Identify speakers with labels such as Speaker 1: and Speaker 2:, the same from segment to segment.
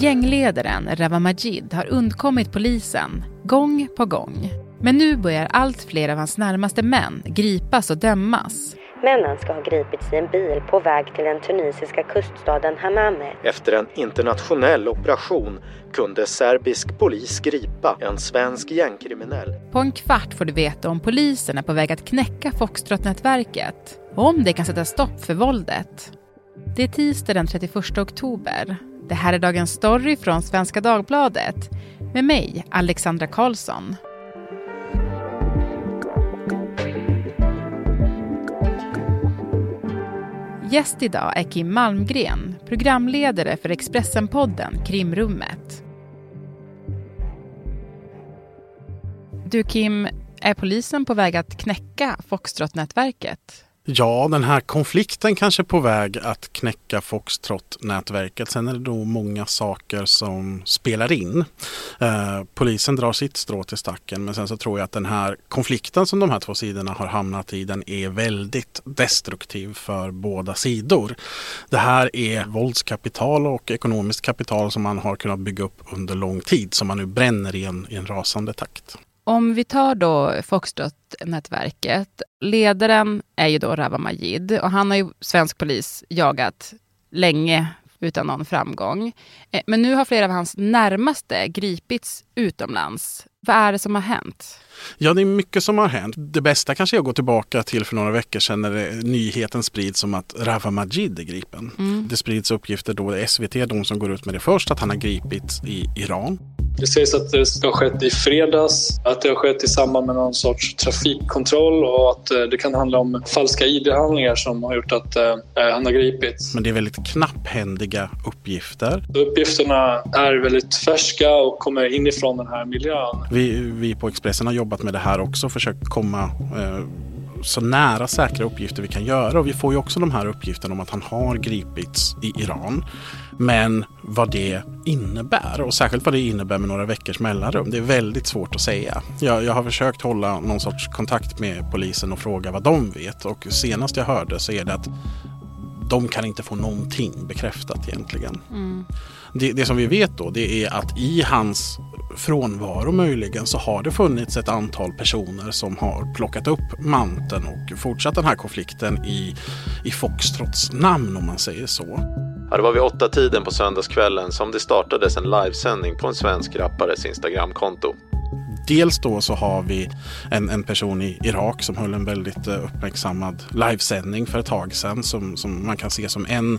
Speaker 1: Gängledaren Rawa Majid har undkommit polisen gång på gång. Men nu börjar allt fler av hans närmaste män gripas och dömas.
Speaker 2: Männen ska ha gripits i en bil på väg till den tunisiska kuststaden Hamame.
Speaker 3: Efter en internationell operation kunde serbisk polis gripa en svensk gängkriminell.
Speaker 1: På en kvart får du veta om polisen är på väg att knäcka Foxtrot-nätverket och om det kan sätta stopp för våldet. Det är tisdag den 31 oktober. Det här är dagens story från Svenska Dagbladet med mig, Alexandra Karlsson. Gäst idag är Kim Malmgren, programledare för Expressenpodden Krimrummet. Du Kim, är polisen på väg att knäcka Foxtrot-nätverket?
Speaker 4: Ja, den här konflikten kanske är på väg att knäcka Foxtrot-nätverket. Sen är det då många saker som spelar in. Eh, polisen drar sitt strå till stacken men sen så tror jag att den här konflikten som de här två sidorna har hamnat i den är väldigt destruktiv för båda sidor. Det här är våldskapital och ekonomiskt kapital som man har kunnat bygga upp under lång tid som man nu bränner i en, i en rasande takt.
Speaker 1: Om vi tar då Foxtrot-nätverket. Ledaren är ju då Rawa Majid och han har ju svensk polis jagat länge utan någon framgång. Eh, men nu har flera av hans närmaste gripits utomlands. Vad är det som har hänt?
Speaker 4: Ja, det är mycket som har hänt. Det bästa kanske är att gå tillbaka till för några veckor sedan när nyheten sprids om att Rawa Majid är gripen. Mm. Det sprids uppgifter då, det är SVT de som går ut med det först, att han har gripits i Iran.
Speaker 5: Det sägs att det ska ha skett i fredags, att det har skett i samband med någon sorts trafikkontroll och att eh, det kan handla om falska ID-handlingar som har gjort att eh, han har gripits.
Speaker 4: Men det är väldigt knapphändiga uppgifter.
Speaker 5: Uppgifterna är väldigt färska och kommer inifrån den här miljön.
Speaker 4: Vi, vi på Expressen har jobbat jobbat med det här också, försökt komma eh, så nära säkra uppgifter vi kan göra. Och vi får ju också de här uppgifterna om att han har gripits i Iran. Men vad det innebär och särskilt vad det innebär med några veckors mellanrum. Det är väldigt svårt att säga. Jag, jag har försökt hålla någon sorts kontakt med polisen och fråga vad de vet och senast jag hörde så är det att de kan inte få någonting bekräftat egentligen. Mm. Det, det, som vi vet då det är att i hans frånvaro möjligen så har det funnits ett antal personer som har plockat upp manteln och fortsatt den här konflikten i, i Foxtrots namn om man säger så.
Speaker 3: Ja, det var vid åtta tiden på söndagskvällen som det startades en livesändning på en svensk rappares Instagramkonto.
Speaker 4: Dels då så har vi en, en person i Irak som höll en väldigt eh, uppmärksammad livesändning för ett tag sedan som, som man kan se som en,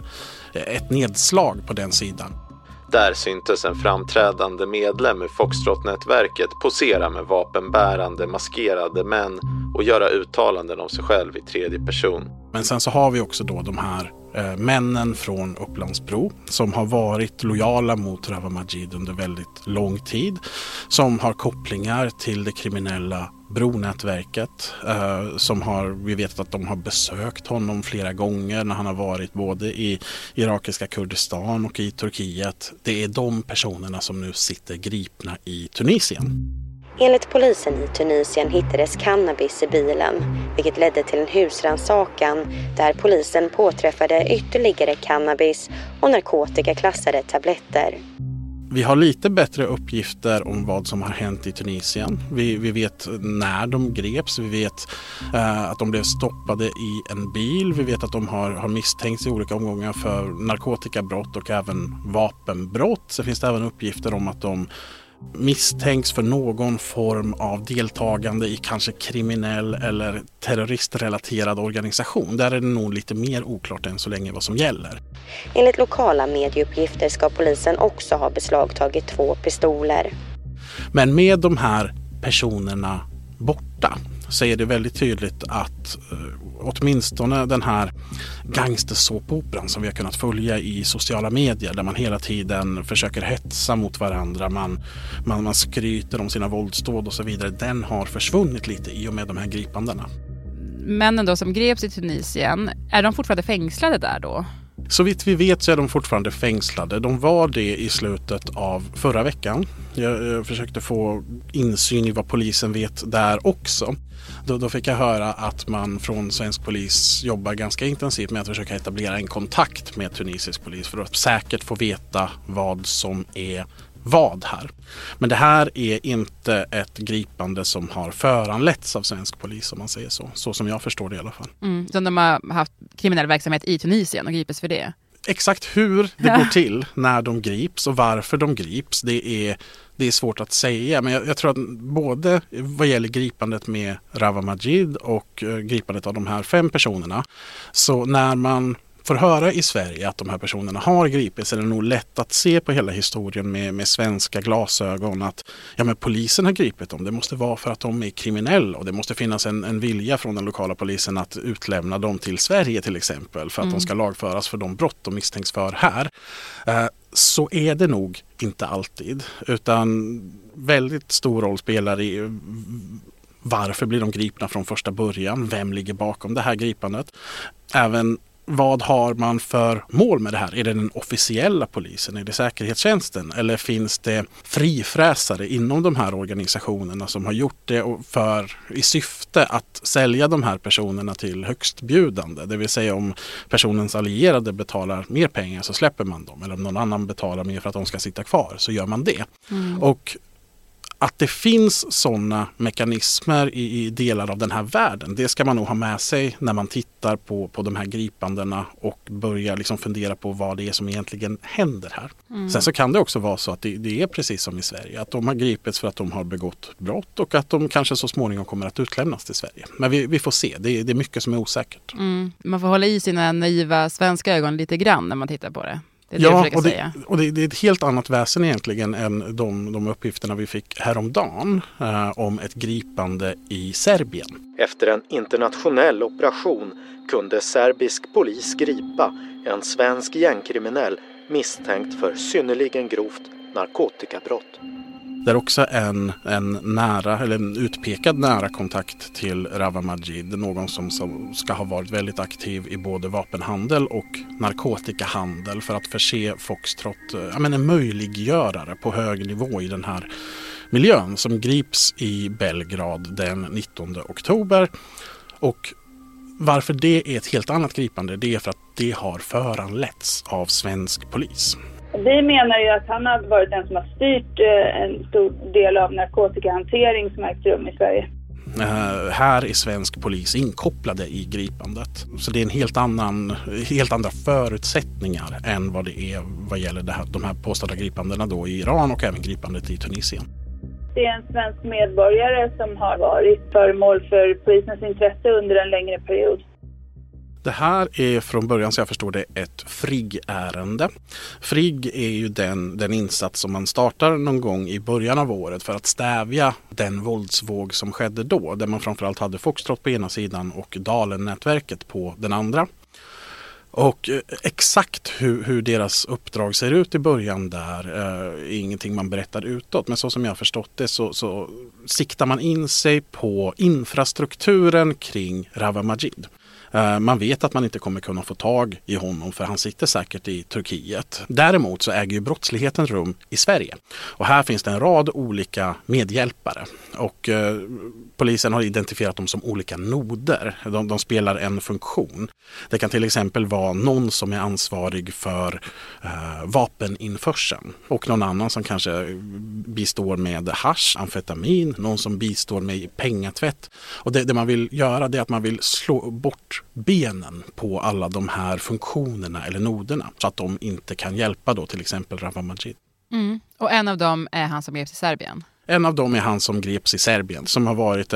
Speaker 4: ett nedslag på den sidan.
Speaker 3: Där syntes en framträdande medlem ur Foxtrot-nätverket posera med vapenbärande maskerade män och göra uttalanden om sig själv i tredje person.
Speaker 4: Men sen så har vi också då de här Eh, männen från Upplandsbro som har varit lojala mot Rawa Majid under väldigt lång tid. Som har kopplingar till det kriminella Bronätverket eh, som har, vi vet att de har besökt honom flera gånger när han har varit både i irakiska Kurdistan och i Turkiet. Det är de personerna som nu sitter gripna i Tunisien.
Speaker 2: Enligt polisen i Tunisien hittades cannabis i bilen, vilket ledde till en husrannsakan där polisen påträffade ytterligare cannabis och narkotikaklassade tabletter.
Speaker 4: Vi har lite bättre uppgifter om vad som har hänt i Tunisien. Vi, vi vet när de greps. Vi vet eh, att de blev stoppade i en bil. Vi vet att de har, har misstänkts i olika omgångar för narkotikabrott och även vapenbrott. Sen finns det även uppgifter om att de misstänks för någon form av deltagande i kanske kriminell eller terroristrelaterad organisation. Där är det nog lite mer oklart än så länge vad som gäller.
Speaker 2: Enligt lokala medieuppgifter ska polisen också ha beslagtagit två pistoler.
Speaker 4: Men med de här personerna borta så är det väldigt tydligt att eh, åtminstone den här gangstersåpoperan som vi har kunnat följa i sociala medier där man hela tiden försöker hetsa mot varandra. Man, man, man skryter om sina våldsdåd och så vidare. Den har försvunnit lite i och med de här gripandena.
Speaker 1: Männen då som greps i Tunisien, är de fortfarande fängslade där då?
Speaker 4: Så vitt vi vet så är de fortfarande fängslade. De var det i slutet av förra veckan. Jag, jag försökte få insyn i vad polisen vet där också. Då, då, fick jag höra att man från svensk polis jobbar ganska intensivt med att försöka etablera en kontakt med tunisisk polis för att säkert få veta vad som är vad här. Men det här är inte ett gripande som har föranletts av svensk polis om man säger så. Så som jag förstår det i alla fall.
Speaker 1: Mm, som de har haft kriminell verksamhet i Tunisien och gripits för det?
Speaker 4: Exakt hur det går till när de grips och varför de grips det är, det är svårt att säga. Men jag, jag tror att både vad gäller gripandet med Rawa Majid och eh, gripandet av de här fem personerna. Så när man får höra i Sverige att de här personerna har gripits är det nog lätt att se på hela historien med, med svenska glasögon att ja, men polisen har gripit dem. Det måste vara för att de är kriminella och det måste finnas en, en vilja från den lokala polisen att utlämna dem till Sverige till exempel för att mm. de ska lagföras för de brott de misstänks för här. Eh, så är det nog inte alltid utan väldigt stor roll spelar i varför blir de gripna från första början? Vem ligger bakom det här gripandet? Även vad har man för mål med det här? Är det den officiella polisen? Är det säkerhetstjänsten? Eller finns det frifräsare inom de här organisationerna som har gjort det för, i syfte att sälja de här personerna till högstbjudande? Det vill säga om personens allierade betalar mer pengar så släpper man dem. Eller om någon annan betalar mer för att de ska sitta kvar så gör man det. Mm. Och att det finns sådana mekanismer i, i, delar av den här världen, det ska man nog ha med sig när man tittar på, på de här gripandena och börjar liksom fundera på vad det är som egentligen händer här. Mm. Sen så kan det också vara så att det, det, är precis som i Sverige, att de har gripits för att de har begått brott och att de kanske så småningom kommer att utlämnas till Sverige. Men vi, vi får se, det, det, är mycket som är osäkert.
Speaker 1: Mm. Man får hålla i sina naiva svenska ögon lite grann när man tittar på det.
Speaker 4: Det är ja, det och, det, och det, det, är ett helt annat väsen egentligen än de, de uppgifterna vi fick häromdagen eh, om ett gripande i Serbien.
Speaker 3: Efter en internationell operation kunde serbisk polis gripa en svensk gängkriminell misstänkt för synnerligen grovt narkotikabrott.
Speaker 4: Det är också en, en nära, eller en utpekad nära kontakt till Rawa Majid. Någon som, som ska ha varit väldigt aktiv i både vapenhandel och narkotikahandel för att förse Foxtrot, eh, ja, men en möjliggörare på hög nivå i den här miljön som grips i Belgrad den 19 oktober. Och varför det är ett helt annat gripande det är för att det har föranletts av svensk polis.
Speaker 6: Vi menar ju att han har varit den som har styrt eh, en stor del av narkotikahantering som ägt rum i Sverige.
Speaker 4: Uh, här är svensk polis inkopplade i gripandet. Så det är en helt, annan, helt andra förutsättningar än vad det är vad gäller det här, de här påstådda gripandena då i Iran och även gripandet i Tunisien.
Speaker 6: Det är en svensk medborgare som har varit föremål för polisens intresse under en längre period.
Speaker 4: Det här är från början så jag förstår det ett FRIG-ärende. FRIG är ju den, den insats som man startar någon gång i början av året för att stävja den våldsvåg som skedde då. Där man framförallt hade Foxtrot på ena sidan och Dalen-nätverket på den andra. Och eh, exakt hur, hur, deras uppdrag ser ut i början där eh, är ingenting man berättar utåt. Men så som jag har förstått det så, så siktar man in sig på infrastrukturen kring Rawa Majid. Eh, man vet att man inte kommer kunna få tag i honom för han sitter säkert i Turkiet. Däremot så äger ju brottsligheten rum i Sverige. Och här finns det en rad olika medhjälpare. Och eh, polisen har identifierat dem som olika noder. De, de, spelar en funktion. Det kan till exempel vara någon som är ansvarig för eh, vapeninförseln och någon annan som kanske bistår med hash, amfetamin, någon som bistår med pengatvätt. Och det, det man vill göra är att man vill slå bort benen på alla de här funktionerna eller noderna så att de inte kan hjälpa då till exempel Rawa Majid.
Speaker 1: Mm. Och en av dem är han som greps i Serbien?
Speaker 4: En av dem är han som greps i Serbien som har varit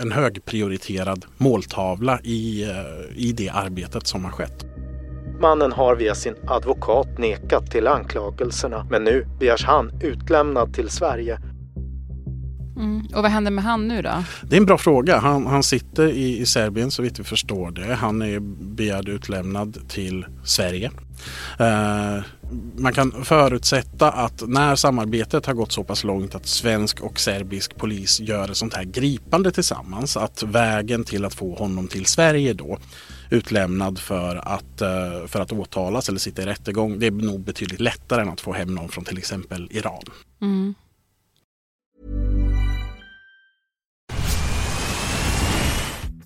Speaker 4: en högprioriterad måltavla i, eh, i det arbetet som har skett.
Speaker 3: Mannen har via sin advokat nekat till anklagelserna men nu begärs han utlämnad till Sverige
Speaker 1: Mm. Och vad händer med han nu då?
Speaker 4: Det är en bra fråga. Han, han sitter i, i Serbien så vitt vi förstår det. Han är begärd utlämnad till Sverige. Uh, man kan förutsätta att när samarbetet har gått så pass långt att svensk och serbisk polis gör ett sånt här gripande tillsammans att vägen till att få honom till Sverige då utlämnad för att, eh, för att åtalas eller sitta i rättegång. Det är nog betydligt lättare än att få hem någon från till exempel Iran. Mm.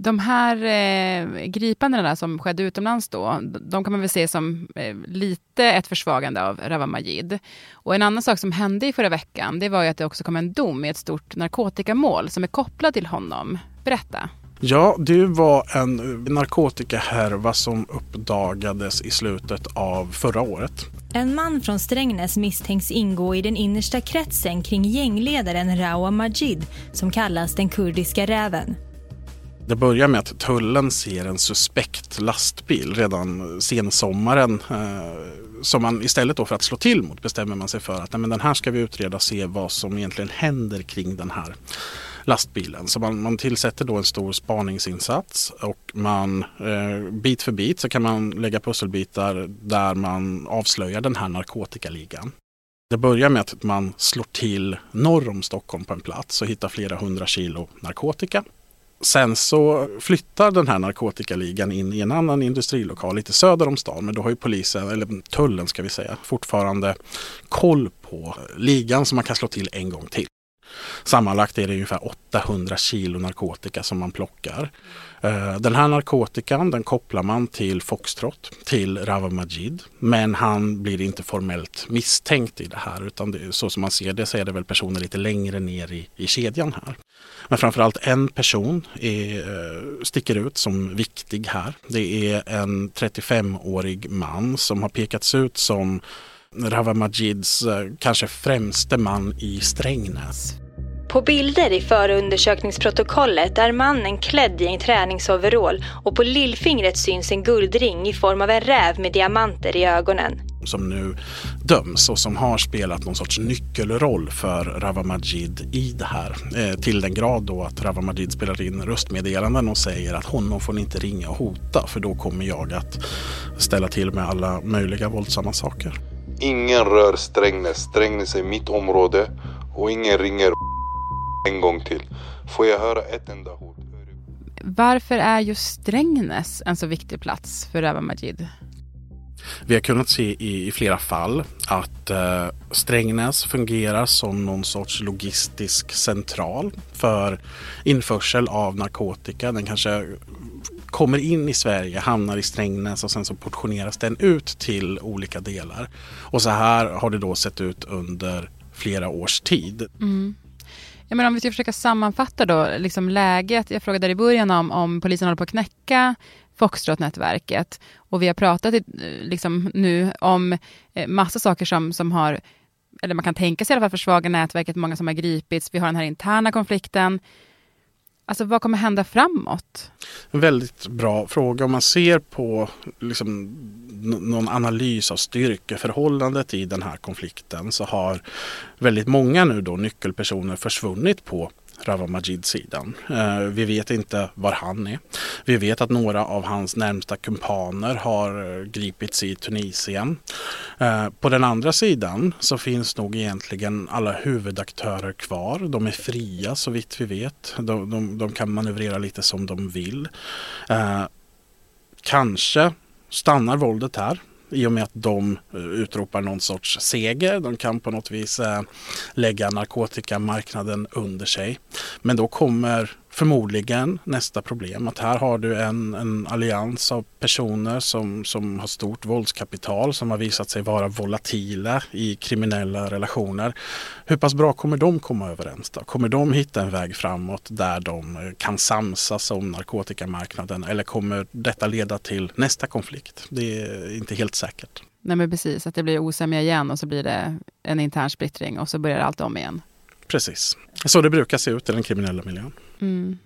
Speaker 1: De här eh, gripandena som skedde utomlands då, de kan man väl se som eh, lite ett försvagande av Rawa Majid. Och en annan sak som hände i förra veckan, det var ju att det också kom en dom i ett stort narkotikamål som är kopplad till honom. Berätta.
Speaker 4: Ja, det var en narkotikahärva som uppdagades i slutet av förra året.
Speaker 7: En man från Strängnäs misstänks ingå i den innersta kretsen kring gängledaren Rawa Majid som kallas den kurdiska räven.
Speaker 4: Det börjar med att tullen ser en suspekt lastbil redan sensommaren eh, som man istället då för att slå till mot bestämmer man sig för att nej, men den här ska vi utreda och se vad som egentligen händer kring den här lastbilen. Så man, man tillsätter då en stor spaningsinsats och man eh, bit för bit så kan man lägga pusselbitar där man avslöjar den här narkotikaligan. Det börjar med att man slår till norr om Stockholm på en plats och hittar flera hundra kilo narkotika. Sen så flyttar den här narkotikaligan in i en annan industrilokal lite söder om stan. Men då har ju polisen, eller tullen ska vi säga, fortfarande koll på ligan som man kan slå till en gång till. Sammanlagt är det ungefär 800 kilo narkotika som man plockar. Eh, den här narkotikan den kopplar man till Foxtrot, till Rawa Majid. Men han blir inte formellt misstänkt i det här utan det, så som man ser det så är det väl personer lite längre ner i, i kedjan här. Men framförallt en person är, eh, sticker ut som viktig här. Det är en 35-årig man som har pekats ut som Rawa Majids eh, kanske främste man i Strängnäs.
Speaker 7: På bilder i förundersökningsprotokollet är mannen klädd i en träningsoverall och på lillfingret syns en guldring i form av en räv med diamanter i ögonen.
Speaker 4: Som nu döms och som har spelat någon sorts nyckelroll för Rawa Majid i det här. Eh, till den grad då att Rawa Majid spelar in röstmeddelanden och säger att honom får ni inte ringa och hota för då kommer jag att ställa till med alla möjliga våldsamma saker.
Speaker 8: Ingen rör Strängnäs. Strängnäs är mitt område och ingen ringer en gång till. Får jag höra ett enda hot?
Speaker 1: Varför är just Strängnäs en så viktig plats för Rawa Majid?
Speaker 4: Vi har kunnat se i, i flera fall att eh, Strängnäs fungerar som någon sorts logistisk central för införsel av narkotika. Den kanske kommer in i Sverige, hamnar i Strängnäs och sen så portioneras den ut till olika delar. Och så här har det då sett ut under flera års tid. Mm.
Speaker 1: Ja, men om vi ska försöka sammanfatta då, liksom läget. Jag frågade i början om, om polisen håller på att knäcka Foxtrot-nätverket. Och vi har pratat liksom, nu om eh, massa saker som, som har, eller man kan tänka sig i alla fall försvaga nätverket, många som har gripits. Vi har den här interna konflikten. Alltså vad kommer hända framåt?
Speaker 4: En väldigt bra fråga. Om man ser på liksom, någon analys av styrkeförhållandet i den här konflikten så har väldigt många nu då nyckelpersoner försvunnit på Rawa Majid-sidan. Eh, vi vet inte var han är. Vi vet att några av hans närmsta kumpaner har eh, gripits i Tunisien. Eh, på den andra sidan så finns nog egentligen alla huvudaktörer kvar. De är fria så vitt vi vet. De, de, de kan manövrera lite som de vill. Kanske stannar våldet här i och med att de eh, utropar någon sorts seger. De kan på något vis eh, lägga narkotikamarknaden under sig. Men då kommer förmodligen nästa problem att här har du en, en allians av personer som, som har stort våldskapital som har visat sig vara volatila i kriminella relationer. Hur pass bra kommer de komma överens då? Kommer de hitta en väg framåt där de eh, kan samsas om narkotikamarknaden eller kommer detta leda till nästa konflikt? Det är inte helt säkert.
Speaker 1: Nej men precis, att det blir osämja igen och så blir det en intern splittring och så börjar allt om igen.
Speaker 4: Precis, så det brukar se ut i den kriminella miljön. Mm.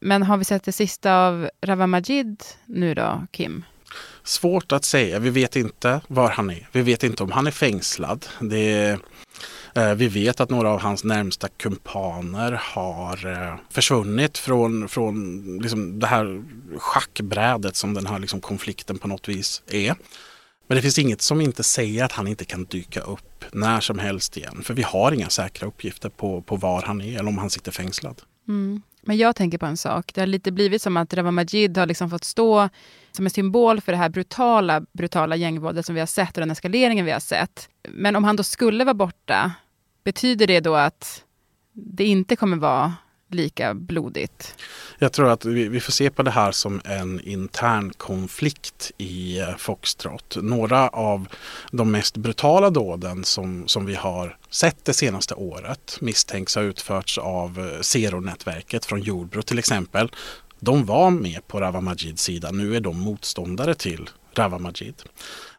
Speaker 1: Men har vi sett det sista av Rawa Majid nu då, Kim?
Speaker 4: Svårt att säga. Vi vet inte var han är. Vi vet inte om han är fängslad. Det Eh, vi vet att några av hans närmsta kumpaner har eh, försvunnit från, från liksom det här schackbrädet som den här liksom konflikten på något vis är. Men det finns inget som inte säger att han inte kan dyka upp när som helst igen. För vi har inga säkra uppgifter på, på var han är eller om han sitter fängslad.
Speaker 1: Mm. Men jag tänker på en sak. Det har lite blivit som att Rawa Majid har liksom fått stå som en symbol för det här brutala, brutala gängvåldet som vi har sett och den eskaleringen vi har sett. Men om han då skulle vara borta, betyder det då att det inte kommer vara lika blodigt?
Speaker 4: Jag tror att vi, vi, får se på det här som en intern konflikt i eh, Foxtrot. Några av de mest brutala dåden som, som vi har sett det senaste året misstänks ha utförts av eh, Zero-nätverket från Jordbro till exempel. De var med på Rawa Majids sida. Nu är de motståndare till Rawa Majid.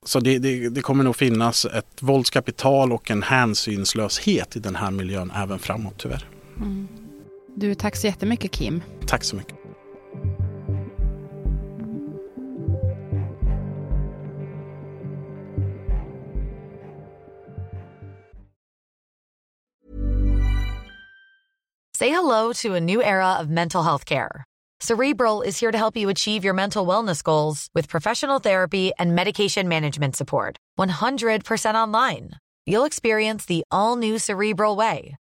Speaker 4: Så det, det, det, kommer nog finnas ett våldskapital och en hänsynslöshet i den här miljön även framåt tyvärr. Mm.
Speaker 1: Du, tack så jättemycket Kim.
Speaker 4: Tack så mycket.
Speaker 9: Say hello to a new era of mental health care. Cerebral is here to help you achieve your mental wellness goals with professional therapy and medication management support. 100% online. You'll experience the all new Cerebral Way,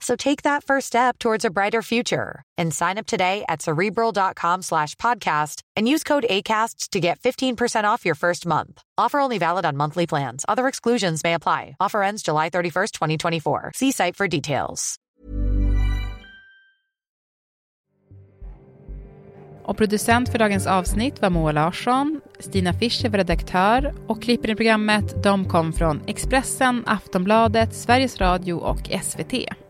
Speaker 9: So take that first step towards a brighter future and sign up today at cerebral.com slash podcast and use code ACasts to get 15% off your first month. Offer only valid on monthly plans. Other exclusions may apply. Offer ends July 31st, 2024. See site for details.
Speaker 1: Och producent för dagens avsnitt var Moa Larsson. Stina Fischer var redaktör och klipper i programmet de kom från Expressen, Aftonbladet, Sveriges Radio och SVT.